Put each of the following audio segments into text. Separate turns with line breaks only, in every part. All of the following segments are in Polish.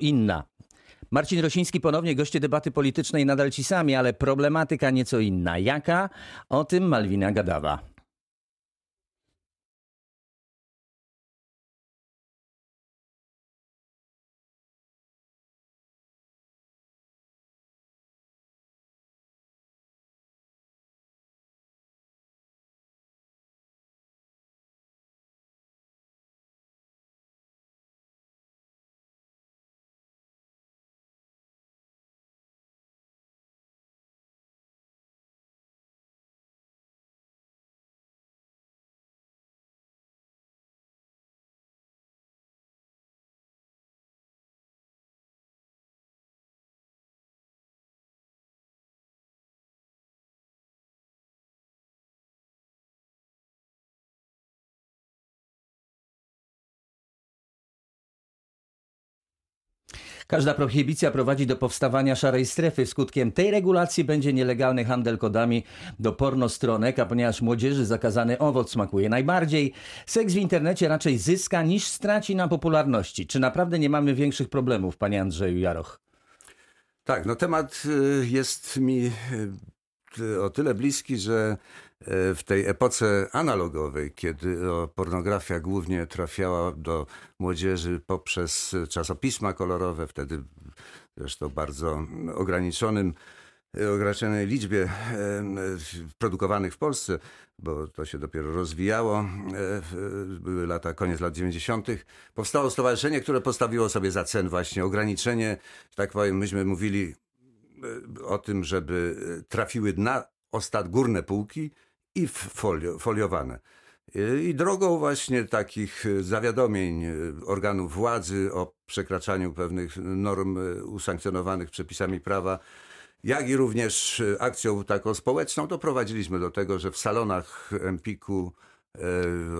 inna. Marcin Rosiński ponownie goście debaty politycznej nadal ci sami, ale problematyka nieco inna. Jaka? O tym Malwina Gadawa. Każda prohibicja prowadzi do powstawania szarej strefy. Skutkiem tej regulacji będzie nielegalny handel kodami do pornostronek, a ponieważ młodzieży zakazany owoc smakuje najbardziej, seks w internecie raczej zyska niż straci na popularności. Czy naprawdę nie mamy większych problemów, panie Andrzeju Jaroch?
Tak, no temat y, jest mi y, o tyle bliski, że w tej epoce analogowej, kiedy pornografia głównie trafiała do młodzieży poprzez czasopisma kolorowe, wtedy zresztą bardzo ograniczonym ograniczonej liczbie e, produkowanych w Polsce, bo to się dopiero rozwijało. E, były lata, koniec lat 90. Powstało stowarzyszenie, które postawiło sobie za cel właśnie ograniczenie, tak powiem, myśmy mówili o tym, żeby trafiły na ostat górne półki, i folio, foliowane. I drogą właśnie takich zawiadomień organów władzy o przekraczaniu pewnych norm usankcjonowanych przepisami prawa, jak i również akcją taką społeczną, doprowadziliśmy do tego, że w salonach Empiku e,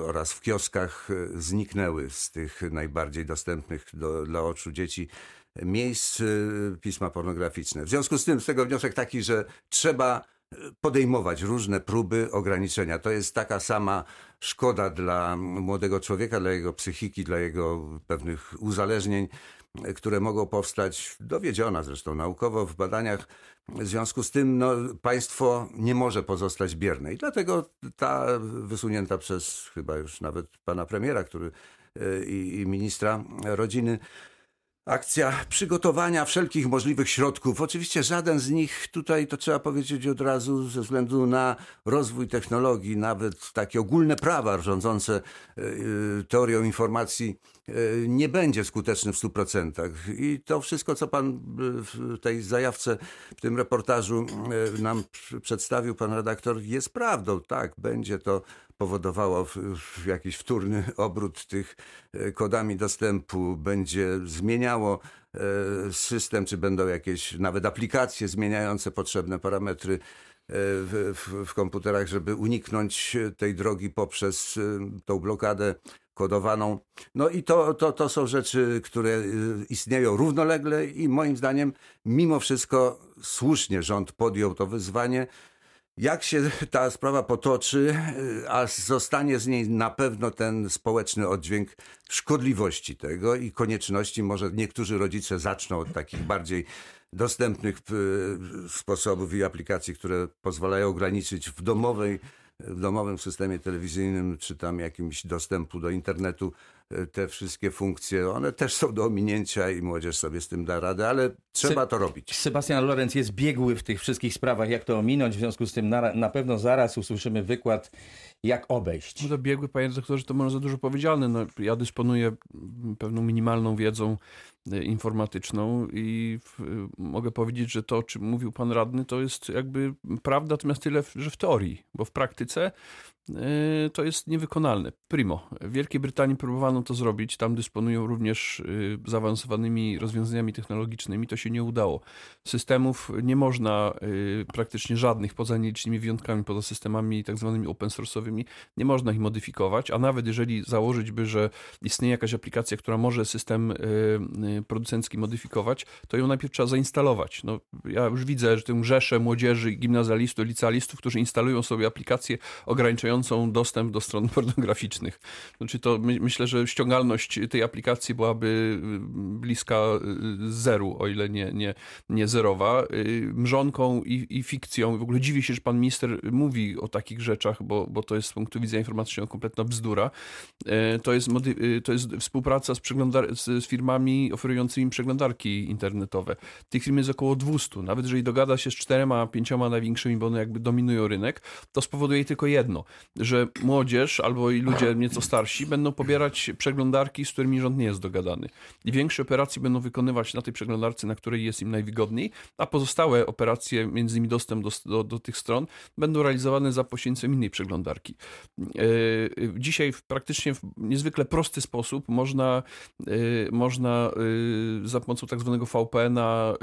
oraz w kioskach zniknęły z tych najbardziej dostępnych do, dla oczu dzieci miejsc e, pisma pornograficzne. W związku z tym z tego wniosek taki, że trzeba podejmować różne próby ograniczenia. To jest taka sama szkoda dla młodego człowieka, dla jego psychiki, dla jego pewnych uzależnień, które mogą powstać, dowiedziona zresztą naukowo w badaniach. W związku z tym no, państwo nie może pozostać bierne. I dlatego ta wysunięta przez chyba już nawet pana premiera, który e, i, i ministra rodziny, akcja przygotowania wszelkich możliwych środków. Oczywiście żaden z nich tutaj, to trzeba powiedzieć od razu, ze względu na rozwój technologii, nawet takie ogólne prawa rządzące e, e, teorią informacji, e, nie będzie skuteczny w 100%. I to wszystko, co pan w tej zajawce, w tym reportażu nam przedstawił, pan redaktor, jest prawdą. Tak, będzie to powodowało jakiś wtórny obrót tych e, kodami dostępu, będzie zmieniało e, system, czy będą jakieś nawet aplikacje zmieniające potrzebne parametry e, w, w, w komputerach, żeby uniknąć tej drogi poprzez tą blokadę kodowaną. No i to, to, to są rzeczy, które istnieją równolegle i moim zdaniem mimo wszystko słusznie rząd podjął to wyzwanie. Jak się ta sprawa potoczy, y, a zostanie z niej na pewno ten społeczny oddźwięk szkodliwości tego i konieczności, może niektórzy rodzice zaczną od takich bardziej dostępnych y, sposobów i aplikacji, które pozwalają ograniczyć w domowej w domowym systemie telewizyjnym, czy tam jakimś dostępu do internetu, te wszystkie funkcje, one też są do ominięcia i młodzież sobie z tym da radę, ale trzeba to robić.
Sebastian Lorenz jest biegły w tych wszystkich sprawach, jak to ominąć, w związku z tym na, na pewno zaraz usłyszymy wykład, jak obejść.
No to biegły, panie doktorze, to może za dużo powiedziane. No, ja dysponuję pewną minimalną wiedzą e, informatyczną i w, mogę powiedzieć, że to, o czym mówił pan radny, to jest jakby prawda, natomiast tyle, że w teorii, bo w praktyce Y, to jest niewykonalne. Primo. W Wielkiej Brytanii próbowano to zrobić, tam dysponują również zaawansowanymi rozwiązaniami technologicznymi, to się nie udało. Systemów nie można praktycznie żadnych, poza nielicznymi wyjątkami, poza systemami tak zwanymi open source'owymi, nie można ich modyfikować, a nawet jeżeli założyć by, że istnieje jakaś aplikacja, która może system producencki modyfikować, to ją najpierw trzeba zainstalować. No, ja już widzę, że tę rzeszę młodzieży, gimnazjalistów, licealistów, którzy instalują sobie aplikacje ograniczające umożliwiającą dostęp do stron pornograficznych. Znaczy to my, myślę, że ściągalność tej aplikacji byłaby bliska zeru, o ile nie, nie, nie zerowa. Mrzonką i, i fikcją, w ogóle dziwię się, że pan minister mówi o takich rzeczach, bo, bo to jest z punktu widzenia informatycznego kompletna bzdura. To jest, to jest współpraca z, z firmami oferującymi przeglądarki internetowe. Tych firm jest około 200. Nawet jeżeli dogada się z czterema, pięcioma największymi, bo one jakby dominują rynek, to spowoduje tylko jedno, że młodzież albo i ludzie nieco starsi będą pobierać przeglądarki, z którymi rząd nie jest dogadany. I większe operacje będą wykonywać na tej przeglądarce, na której jest im najwygodniej, a pozostałe operacje, między innymi dostęp do, do, do tych stron, będą realizowane za pośrednictwem innej przeglądarki. E, dzisiaj w praktycznie w niezwykle prosty sposób można, e, można e, za pomocą tak zwanego VPN-a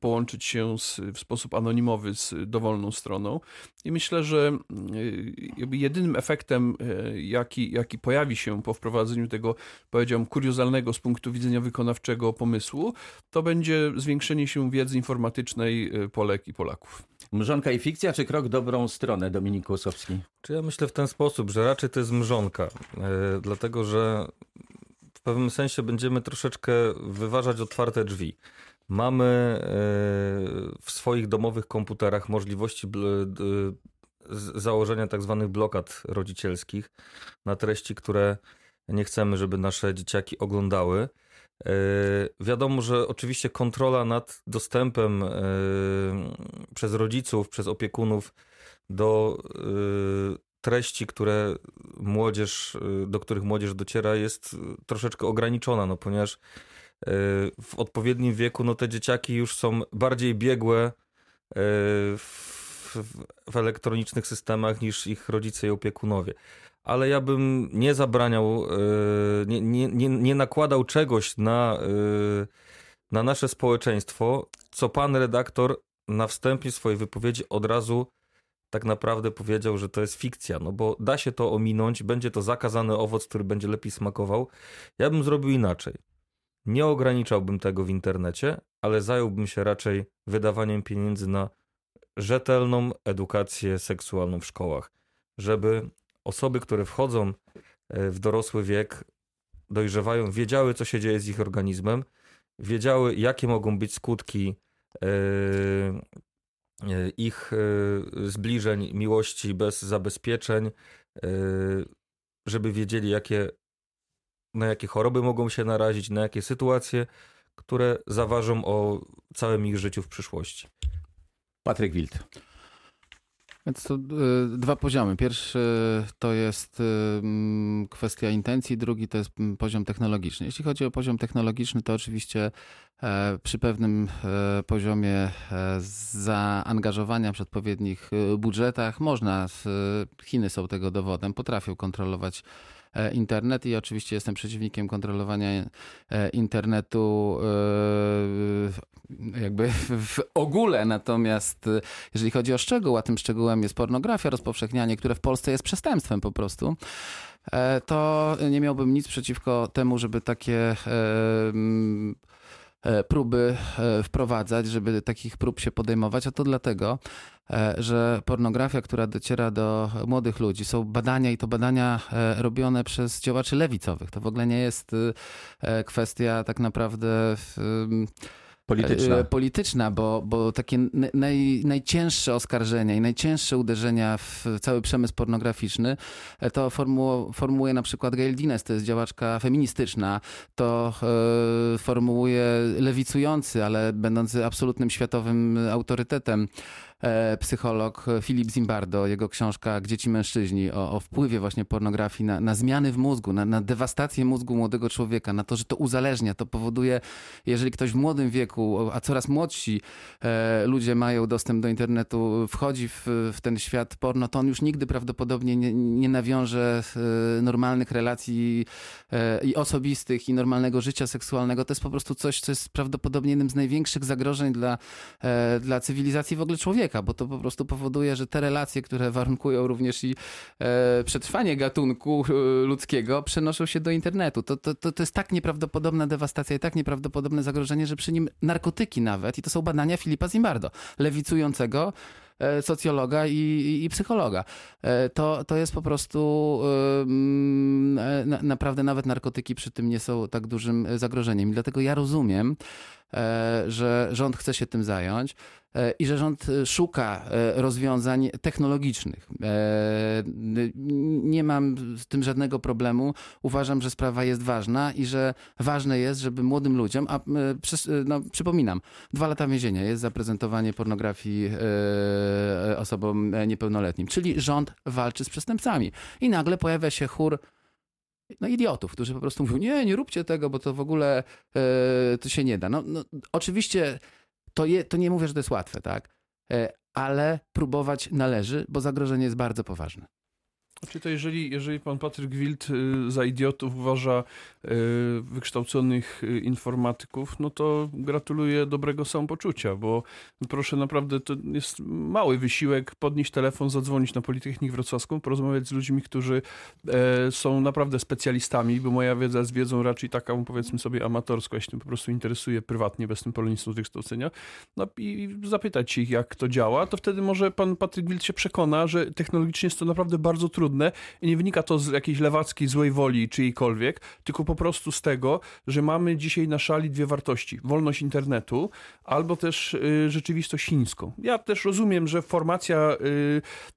połączyć się z, w sposób anonimowy z dowolną stroną. I myślę, że jedynym efektem, jaki, jaki pojawi się po wprowadzeniu tego, powiedziałbym, kuriozalnego z punktu widzenia wykonawczego pomysłu, to będzie zwiększenie się wiedzy informatycznej Polek i Polaków.
Mrzonka i fikcja, czy krok dobrą stronę, Dominik Kłosowski?
Czy ja myślę w ten sposób, że raczej to jest mrzonka, yy, dlatego że w pewnym sensie będziemy troszeczkę wyważać otwarte drzwi. Mamy yy, w swoich domowych komputerach możliwości założenia tak zwanych blokad rodzicielskich na treści, które nie chcemy, żeby nasze dzieciaki oglądały. E, wiadomo, że oczywiście kontrola nad dostępem e, przez rodziców, przez opiekunów do e, treści, które młodzież, do których młodzież dociera, jest troszeczkę ograniczona, no ponieważ w odpowiednim wieku no te dzieciaki już są bardziej biegłe w, w elektronicznych systemach niż ich rodzice i opiekunowie ale ja bym nie zabraniał, e, nie, nie, nie, nakładał czegoś na, e, na nasze społeczeństwo, co pan redaktor na wstępie swojej wypowiedzi od razu tak naprawdę powiedział, że to jest fikcja, no bo da się to ominąć, będzie to zakazany owoc, który będzie lepiej smakował. Ja bym zrobił inaczej. Nie ograniczałbym tego w internecie, ale zająłbym się raczej wydawaniem pieniędzy na rzetelną edukację seksualną w szkołach, żeby osoby, które wchodzą e, w dorosły wiek, dojrzewają, wiedziały, co się dzieje z ich organizmem, wiedziały, jakie mogą być skutki e, e, ich zbliżeń, miłości bez zabezpieczeń, żeby wiedzieli, jakie, na jakie choroby mogą się narazić, na jakie sytuacje, które zaważą o całym ich życiu w przyszłości.
Patryk Wild.
Więc to y, dwa poziomy. Pierwszy to jest y, kwestia intencji, drugi to jest poziom technologiczny. Jeśli chodzi o poziom technologiczny, to oczywiście e, przy pewnym e, poziomie e, zaangażowania przy odpowiednich budżetach można, Chiny są tego dowodem, potrafią kontrolować internet i oczywiście jestem przeciwnikiem kontrolowania e, internetu e, jakby w ogóle, natomiast jeżeli chodzi o szczegół, a tym szczegółem jest pornografia, rozpowszechnianie, które w Polsce jest przestępstwem po prostu, to nie miałbym nic przeciwko temu, żeby takie E, próby e, wprowadzać, żeby takich prób się podejmować, a to dlatego, e, że pornografia, która dociera do młodych ludzi, są badania i to badania robione przez działaczy lewicowych. To w ogóle nie jest kwestia tak naprawdę
Polityczna.
E, polityczna, bo, bo takie naj, najcięższe oskarżenia i najcięższe uderzenia w cały przemysł pornograficzny e, to formu, formułuje na przykład Gail Dines, to jest działaczka feministyczna, to e, formułuje lewicujący, ale będący absolutnym światowym autorytetem psycholog Filip Zimbardo, jego książka Gdzie ci mężczyźni, o, o wpływie właśnie pornografii na, na zmiany w mózgu, na, na dewastację mózgu młodego człowieka, na to, że to uzależnia, to powoduje, jeżeli ktoś w młodym wieku, a coraz młodsi e, ludzie mają dostęp do internetu, wchodzi w, w ten świat porno, to on już nigdy prawdopodobnie nie, nie nawiąże e, normalnych relacji e, i osobistych, i normalnego życia seksualnego. To jest po prostu coś, co jest prawdopodobnie jednym z największych zagrożeń dla, e, dla cywilizacji w ogóle człowieka człowieka, bo to po prostu powoduje, że te relacje, które warunkują również i e, przetrwanie gatunku e, ludzkiego, przenoszą się do internetu. To, to, to, to jest tak nieprawdopodobna dewastacja i tak nieprawdopodobne zagrożenie, że przy nim narkotyki nawet, i to są badania Filipa Zimbardo, lewicującego, e, socjologa i, i, i psychologa. E, To, to jest po prostu e, na, naprawdę nawet narkotyki przy tym nie są tak dużym zagrożeniem. I dlatego ja rozumiem, że rząd chce się tym zająć e, i że rząd e, szuka e, rozwiązań technologicznych. E, Nie mam z tym żadnego problemu. Uważam, że sprawa jest ważna i że ważne jest, żeby młodym ludziom, a e, e, no, przypominam, dwa lata więzienia jest za prezentowanie pornografii e, osobom e, niepełnoletnim, czyli rząd walczy z przestępcami. I nagle pojawia się chór no, idiotów, którzy po prostu mówią, nie, nie róbcie tego, bo to w ogóle e, to się nie da. No, no, oczywiście to, je, to nie mówię, że to jest łatwe, tak? E, ale próbować należy, bo zagrożenie jest bardzo poważne.
Znaczy to jeżeli, jeżeli pan Patryk Wild y, za idiotów uważa y, wykształconych y, informatyków, no to gratuluję dobrego samopoczucia, bo proszę naprawdę, to jest mały wysiłek podnieść telefon, zadzwonić na Politechnikę Wrocławską, porozmawiać z ludźmi, którzy e, są naprawdę specjalistami, bo moja wiedza jest wiedzą raczej taką, powiedzmy sobie, amatorską, się tym po prostu interesuję prywatnie, bez tym polonistą z wykształcenia, no i zapytać ich, jak to działa, to wtedy może pan Patryk Wild się przekona, że technologicznie jest to naprawdę bardzo trudne i nie wynika to z jakiejś lewackiej złej woli czyjejkolwiek, tylko po prostu z tego, że mamy dzisiaj na szali dwie wartości. Wolność internetu albo też y, rzeczywistość chińską. Ja też rozumiem, że formacja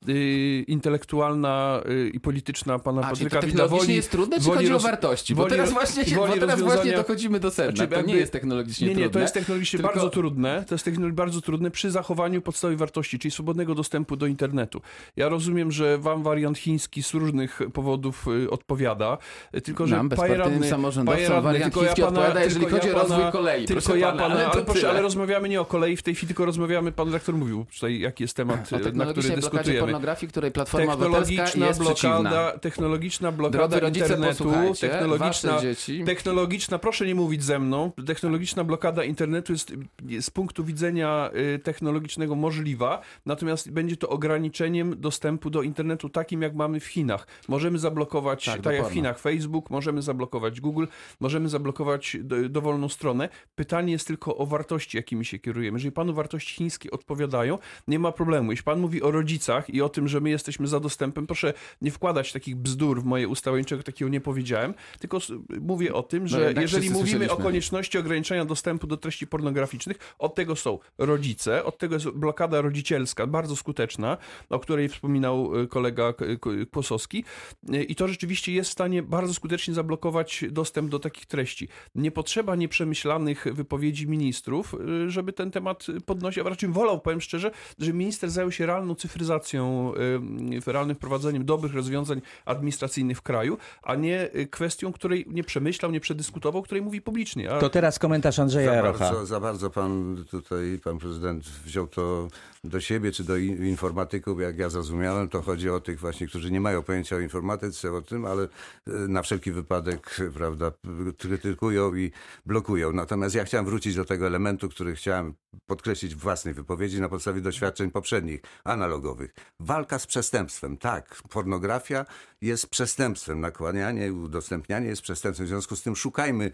y, y, intelektualna y, i polityczna pana
A,
Patryka
technologicznie
woli,
jest trudne, czy chodzi o
roz-
wartości? Bo teraz właśnie,
woli
bo teraz właśnie dochodzimy do sedna.
Znaczy,
to
jakby-
nie jest technologicznie
nie, nie,
trudne.
to jest technologicznie
tylko-
bardzo trudne. To jest technologicznie bardzo trudne przy zachowaniu podstawowej wartości, czyli swobodnego dostępu do internetu. Ja rozumiem, że wam wariant chiński z różnych powodów y, odpowiada, tylko że
Nam, bezpartyjnym samorządowcom, wariant
tylko ja pana,
odpowiada, jeżeli chodzi
ja
o rozwój kolei.
Tylko
proszę
ja
pana, ale
ale, proszę, ale rozmawiamy nie o kolei w tej chwili, tylko rozmawiamy, pan redaktor mówił tutaj, jaki jest temat,
o
y, na który dyskutujemy.
pornografii, której Platforma Obywatelska
Technologiczna
jest przeciwna.
blokada, technologiczna blokada
Drodzy rodzice,
internetu,
posłuchajcie,
technologiczna. Technologiczna, proszę nie mówić ze mną, technologiczna blokada internetu jest z punktu widzenia y, technologicznego możliwa, natomiast będzie to ograniczeniem dostępu do internetu takim, jak mamy w Chinach. Możemy zablokować,
Tak,
tak, jak w. Chinach, Facebook, możemy zablokować Google, możemy zablokować do, dowolną stronę. Pytanie jest tylko o wartości, jakimi się kierujemy. Jeżeli panu wartości chińskie odpowiadają, nie ma problemu. Jeśli pan mówi o rodzicach i o tym, że my jesteśmy za dostępem, proszę nie wkładać takich bzdur w moje usta, bo niczego takiego nie powiedziałem, tylko mówię o tym, że
jednak
jeżeli mówimy o konieczności ograniczenia dostępu do treści pornograficznych, od tego są rodzice, od tego jest blokada rodzicielska, bardzo skuteczna, o której wspominał y, kolega Kłosowski Y, i to rzeczywiście jest w stanie bardzo skutecznie zablokować dostęp do takich treści. Nie potrzeba nieprzemyślanych wypowiedzi ministrów, y, żeby ten temat podnosić, a raczej wolał, powiem szczerze, że minister zajął się realną cyfryzacją, y, realnym wprowadzeniem dobrych rozwiązań administracyjnych w kraju, a nie y, kwestią, której nie przemyślał, nie przedyskutował, której mówi publicznie. A
To teraz komentarz Andrzeja
Za
Jarocha.
bardzo, za bardzo pan tutaj, pan prezydent wziął to do siebie, czy do in- informatyków, jak ja zrozumiałem, to chodzi o tych właśnie, którzy nie mają pojęcia o informatyce, o tym, ale e, na wszelki wypadek, prawda, krytykują i blokują. Natomiast ja chciałem wrócić do tego elementu, który chciałem podkreślić w własnej wypowiedzi na podstawie doświadczeń poprzednich, analogowych. Walka z przestępstwem. Tak, pornografia jest przestępstwem, nakłanianie udostępnianie jest przestępstwem. W związku z tym szukajmy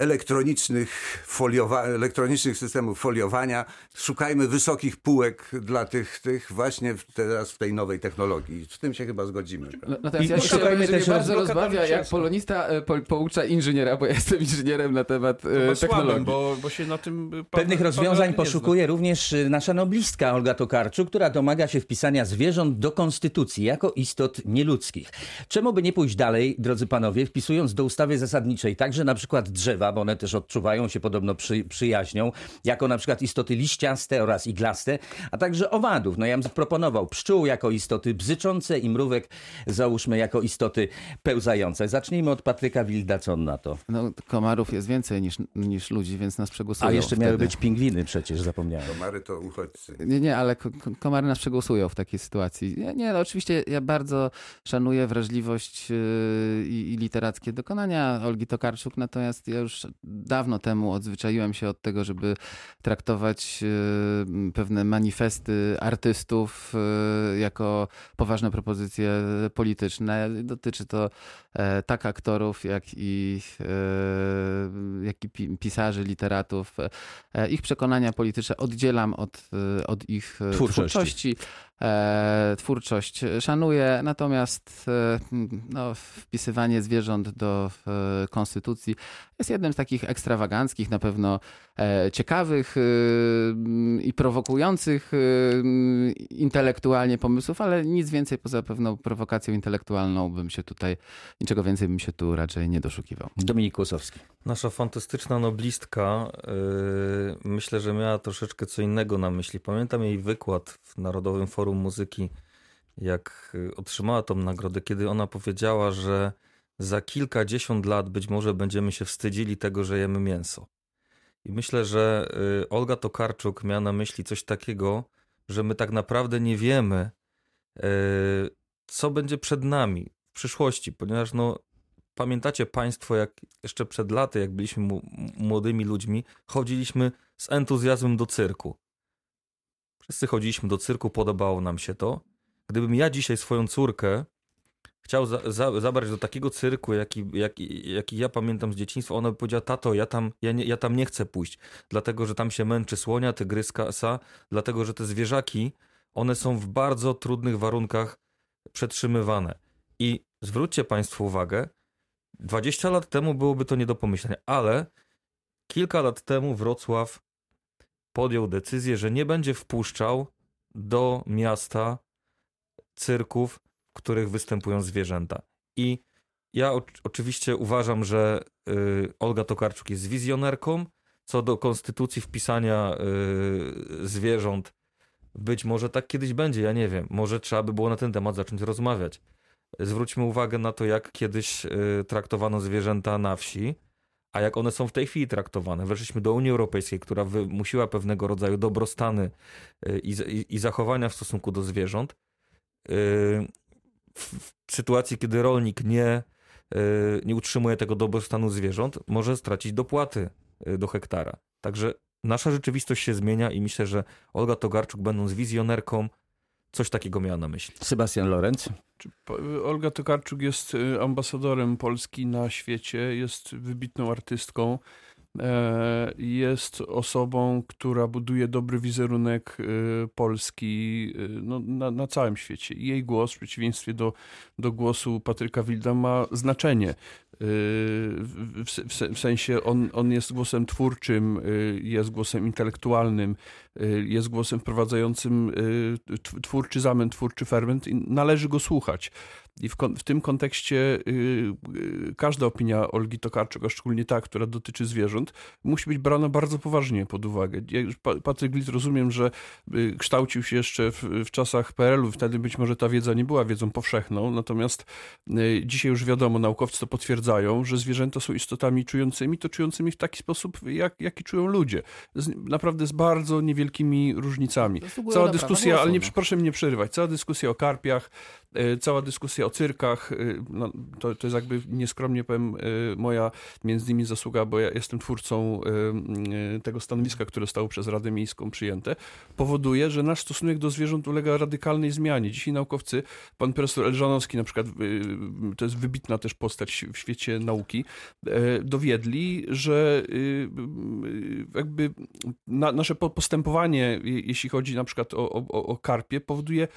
elektronicznych, foliowa- elektronicznych systemów foliowania. Szukajmy wysokich półek dla tych, tych właśnie w, teraz w tej nowej technologii. Z tym się chyba zgodzimy.
No, teraz
I
ja się
szukajmy też
bardzo rozbawia, jak polonista e, po, poucza inżyniera, bo ja jestem inżynierem na temat e, technologii.
słabym, bo, bo się na tym
Pewnych
pan
rozwiązań poszukuje również y, nasza noblistka Olga Tokarczuk, która domaga się wpisania zwierząt do konstytucji jako istot nieludzkich. Czemu by nie pójść dalej, drodzy panowie, wpisując do ustawy zasadniczej także na przykład drzewa, bo one też odczuwają się podobno przy, przyjaźnią, jako na przykład istoty liściaste oraz iglaste, a także owadów. No ja bym proponował pszczół jako istoty bzyczące i mrówek załóżmy jako istoty pełzające. Zacznijmy od Patryka Wilda, co on na to.
No, komarów jest więcej niż, niż ludzi, więc nas przegłosują.
A jeszcze
wtedy.
miały być pingwiny przecież, zapomniałem.
Komary to uchodźcy.
Nie, nie, ale ko- ko- komary nas przegłosują w takiej sytuacji. Nie, nie no oczywiście ja bardzo szanuję wrażliwość yy, i, i literackie dokonania Olgi Tokarczuk, natomiast ja już już dawno temu odzwyczaiłem się od tego, żeby traktować e, pewne manifesty artystów e, jako poważne propozycje polityczne. Dotyczy to e, tak aktorów, jak i, jak i pisarzy, literatów. Ich przekonania polityczne oddzielam od, od ich twórczości. twórczości twórczość szanuję, natomiast e, no, wpisywanie zwierząt do e, konstytucji jest jednym z takich ekstrawaganckich, na pewno e, ciekawych e, i prowokujących e, intelektualnie pomysłów, ale nic więcej poza pewną prowokacją intelektualną bym się tutaj, niczego więcej bym się tu raczej nie doszukiwał.
Dominik Kłosowski.
Nasza fantastyczna noblistka myślę, że miała troszeczkę co innego na myśli. Pamiętam jej wykład w Narodowym Forum Muzyki, jak otrzymała tą nagrodę, kiedy ona powiedziała, że za kilkadziesiąt lat być może będziemy się wstydzili tego, że jemy mięso. I myślę, że y, Olga Tokarczuk miała na myśli coś takiego, że my tak naprawdę nie wiemy, y, co będzie przed nami w przyszłości, ponieważ no, pamiętacie Państwo, jak jeszcze przed laty, jak byliśmy młodymi ludźmi, chodziliśmy z entuzjazmem do cyrku. Wszyscy chodziliśmy do cyrku, podobało nam się to. Gdybym ja dzisiaj swoją córkę chciał za, za, zabrać do takiego cyrku, jaki, jaki, jaki ja pamiętam z dzieciństwa, ona by powiedziała, tato, ja tam, ja, nie, ja tam nie chcę pójść, dlatego, że tam się męczy słonia, tygryska, dlatego, że te zwierzaki, one są w bardzo trudnych warunkach przetrzymywane. I zwróćcie Państwo uwagę, 20 lat temu byłoby to nie do pomyślenia, ale kilka lat temu Wrocław podjął decyzję, że nie będzie wpuszczał do miasta cyrków, w których występują zwierzęta. I ja oczywiście uważam, że y, Olga Tokarczuk jest wizjonerką. Co do konstytucji wpisania y, zwierząt, być może tak kiedyś będzie, ja nie wiem. Może trzeba by było na ten temat zacząć rozmawiać. Zwróćmy uwagę na to, jak kiedyś y, traktowano zwierzęta na wsi, a jak one są w tej chwili traktowane. Weszliśmy do Unii Europejskiej, która wymusiła pewnego rodzaju dobrostany i, i, i zachowania w stosunku do zwierząt w sytuacji, kiedy rolnik nie, e, nie utrzymuje tego dobrostanu zwierząt, może stracić dopłaty e, do hektara. Także nasza rzeczywistość się zmienia i myślę, że Olga Togarczuk, będąc wizjonerką, coś takiego miała na myśli.
Sebastian Lorenz.
Olga Tokarczuk jest e, ambasadorem Polski na świecie, jest wybitną artystką. E, jest osobą, która buduje dobry wizerunek e, Polski e, no, na, na, całym świecie. Jej głos, w przeciwieństwie do, do głosu Patryka Wilda, ma znaczenie. W, w, w sensie on, on jest głosem twórczym, jest głosem intelektualnym, jest głosem wprowadzającym twórczy zamęt, twórczy ferment i należy go słuchać. I w, w, tym kontekście y, y, każda opinia Olgi Tokarczuk, a szczególnie ta, która dotyczy zwierząt, musi być brana bardzo poważnie pod uwagę. Ja już Patryk Glitt rozumiem, że y, kształcił się jeszcze w, w czasach PRL-u, wtedy być może ta wiedza nie była wiedzą powszechną, natomiast y, dzisiaj już wiadomo, naukowcy to potwierdzają, że zwierzęta są istotami czującymi, to czującymi w taki sposób, jak, jaki czują ludzie. Z, naprawdę z bardzo niewielkimi różnicami. Cała dyskusja, ale nie, proszę mnie nie przerywać, cała dyskusja o karpiach, cała dyskusja o cyrkach, y, no, to, to jest jakby nieskromnie powiem y, moja między innymi zasługa, bo ja jestem twórcą tego stanowiska, które zostało przez Radę Miejską przyjęte, powoduje, że nasz stosunek do zwierząt ulega radykalnej zmianie. Dzisiaj naukowcy, pan profesor Elżanowski na przykład, to jest wybitna też postać w świecie nauki, dowiedli, że jakby nasze postępowanie, jeśli chodzi na przykład o, o, o karpie, powoduje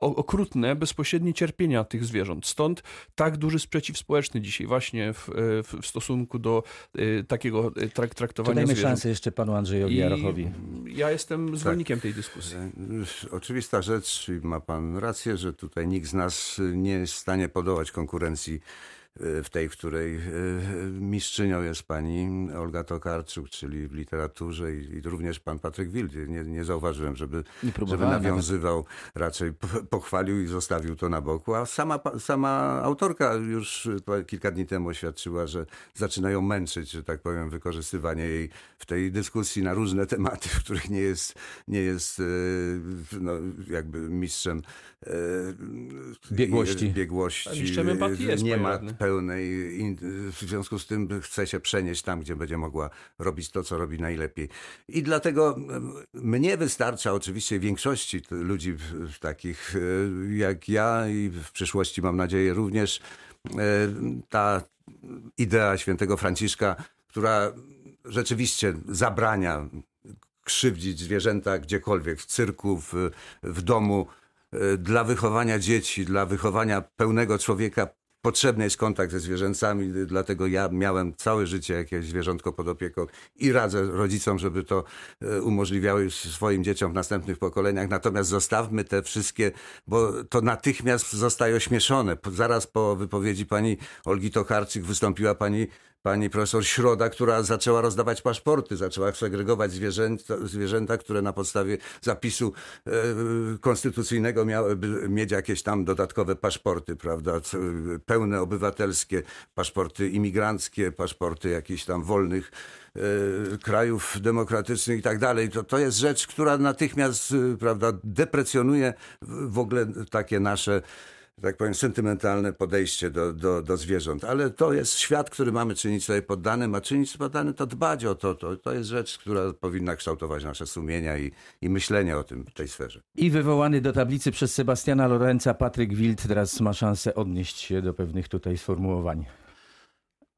okrutne, bezpośrednie cierpienia tych zwierząt. Stąd tak duży sprzeciw społeczny dzisiaj właśnie w, w, w stosunku do y, takiego y, trak, traktowania to dajmy
zwierząt. szansę jeszcze panu Andrzejowi Jarochowi.
Ja jestem zwolennikiem tak. tej dyskusji.
Oczywista rzecz i ma pan rację, że tutaj nikt z nas nie jest w stanie podołać konkurencji w tej, w której e, mistrzynią jest pani Olga Tokarczuk, czyli w literaturze i, i również pan Patryk Wildy. Nie, nie zauważyłem, żeby, żeby nawiązywał, nawet. raczej pochwalił i zostawił to na boku. A sama, sama autorka już kilka dni temu oświadczyła, że zaczynają męczyć, że tak powiem, wykorzystywanie jej w tej dyskusji na różne tematy, w których nie jest, nie jest no, jakby mistrzem
biegłości.
biegłości.
Mistrzem empatii jest
nie ma pełnej. I w związku z tym chce się przenieść tam, gdzie będzie mogła robić to, co robi najlepiej. I dlatego mnie wystarcza, oczywiście większości ludzi takich e, jak ja i w przyszłości mam nadzieję również e, ta idea świętego Franciszka, która rzeczywiście zabrania krzywdzić zwierzęta gdziekolwiek, w cyrku, w, w domu. E, Dla wychowania dzieci, dla wychowania pełnego człowieka potrzebny jest kontakt ze zwierzęcami, dlatego ja miałem całe życie jakieś zwierzątko pod opieką i radzę rodzicom, żeby to e, umożliwiały swoim dzieciom w następnych pokoleniach. Natomiast zostawmy te wszystkie, bo to natychmiast zostaje ośmieszone. Zaraz po wypowiedzi pani Olgi Tokarczyk wystąpiła pani pani profesor Środa, która zaczęła rozdawać paszporty, zaczęła segregować zwierzęta, zwierzęta które na podstawie zapisu e, konstytucyjnego miałyby mieć jakieś tam dodatkowe paszporty, prawda, pełne obywatelskie, paszporty imigranckie, paszporty jakichś tam wolnych e, krajów demokratycznych i tak dalej. To, to jest rzecz, która natychmiast, e, prawda, deprecjonuje w ogóle takie nasze tak powiem, sentymentalne podejście do, do, do zwierząt. Ale to jest świat, który mamy czynić sobie poddanym, a czynić poddanym to dbać o to. To, to jest rzecz, która powinna kształtować nasze sumienia i, i myślenie o tym w tej sferze.
I wywołany do tablicy przez Sebastiana Lorenza Patryk Wild teraz ma szansę odnieść się do pewnych tutaj sformułowań.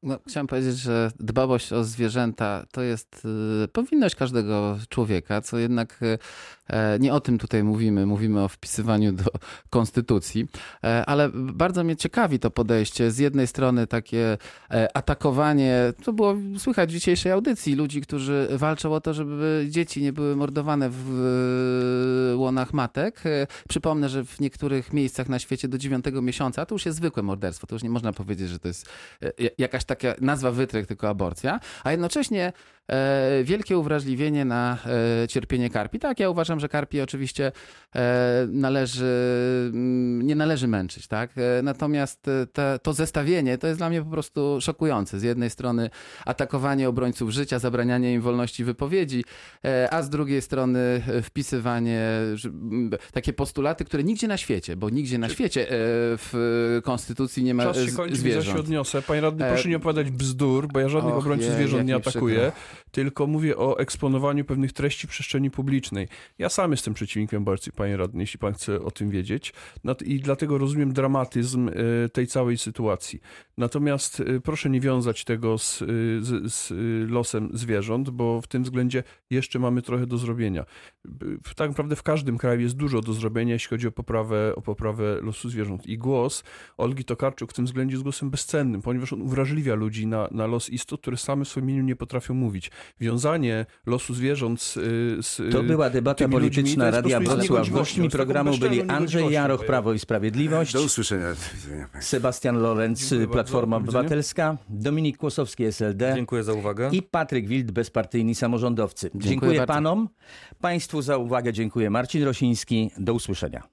No, chciałem powiedzieć, że dbałość o zwierzęta to jest y, powinność każdego człowieka, co jednak y, nie o tym tutaj mówimy. Mówimy o wpisywaniu do konstytucji, E, ale bardzo mnie ciekawi to podejście. Z jednej strony takie e, atakowanie, to było słychać w dzisiejszej audycji, ludzi, którzy walczą o to, żeby dzieci nie były mordowane w e, łonach matek. E, Przypomnę, że w niektórych miejscach na świecie do dziewiątego miesiąca to już jest zwykłe morderstwo. To już nie można powiedzieć, że to jest e, jakaś taka nazwa wytrych, tylko aborcja, a jednocześnie e, wielkie uwrażliwienie na e, cierpienie karpi. Tak, ja uważam, że karpi oczywiście e, należy, mm, nie należy męczyć, tak? E, natomiast e, te, to zestawienie to jest dla mnie po prostu szokujące. Z jednej strony atakowanie obrońców życia, zabranianie im wolności wypowiedzi, a z drugiej strony wpisywanie, takie postulaty, które nigdzie na świecie, bo nigdzie na świecie w konstytucji nie ma
Czas się kończy,
zwierząt.
ja się odniosę. Panie radny, proszę nie opowiadać bzdur, bo ja żadnych
och,
obrońców
je,
zwierząt nie
mi przykro.
atakuję, tylko mówię o eksponowaniu pewnych treści przestrzeni publicznej. Ja sam jestem przeciwnikiem aborcji, panie radny, jeśli pan chce o tym wiedzieć. I dlatego rozumiem dramatyzm e, tej całej sytuacji. Natomiast e, proszę nie wiązać tego z, e, z, z losem zwierząt, bo w tym względzie jeszcze mamy trochę do zrobienia. Tak naprawdę w każdym kraju jest dużo do zrobienia, jeśli chodzi o poprawę, o poprawę losu zwierząt. I głos Olgi Tokarczuk w tym względzie jest głosem bezcennym, ponieważ on uwrażliwia ludzi na, na los istot, które same w swoim imieniu nie potrafią mówić. Wiązanie losu zwierząt z, z
To była debata polityczna Radia Wrocław. Gośćmi programu byli Andrzej Jaroch, Prawo i Sprawiedliwość,
Do usłyszenia.
Sebastian Lorenz. Platforma. Obywatelska, Dominik Kłosowski, SLD
Dziękuję za uwagę.
i Patryk Wild, bezpartyjni samorządowcy. Dziękuję,
Dziękuję
panom, państwu za uwagę, dziękuję Marcin Rosiński, do usłyszenia.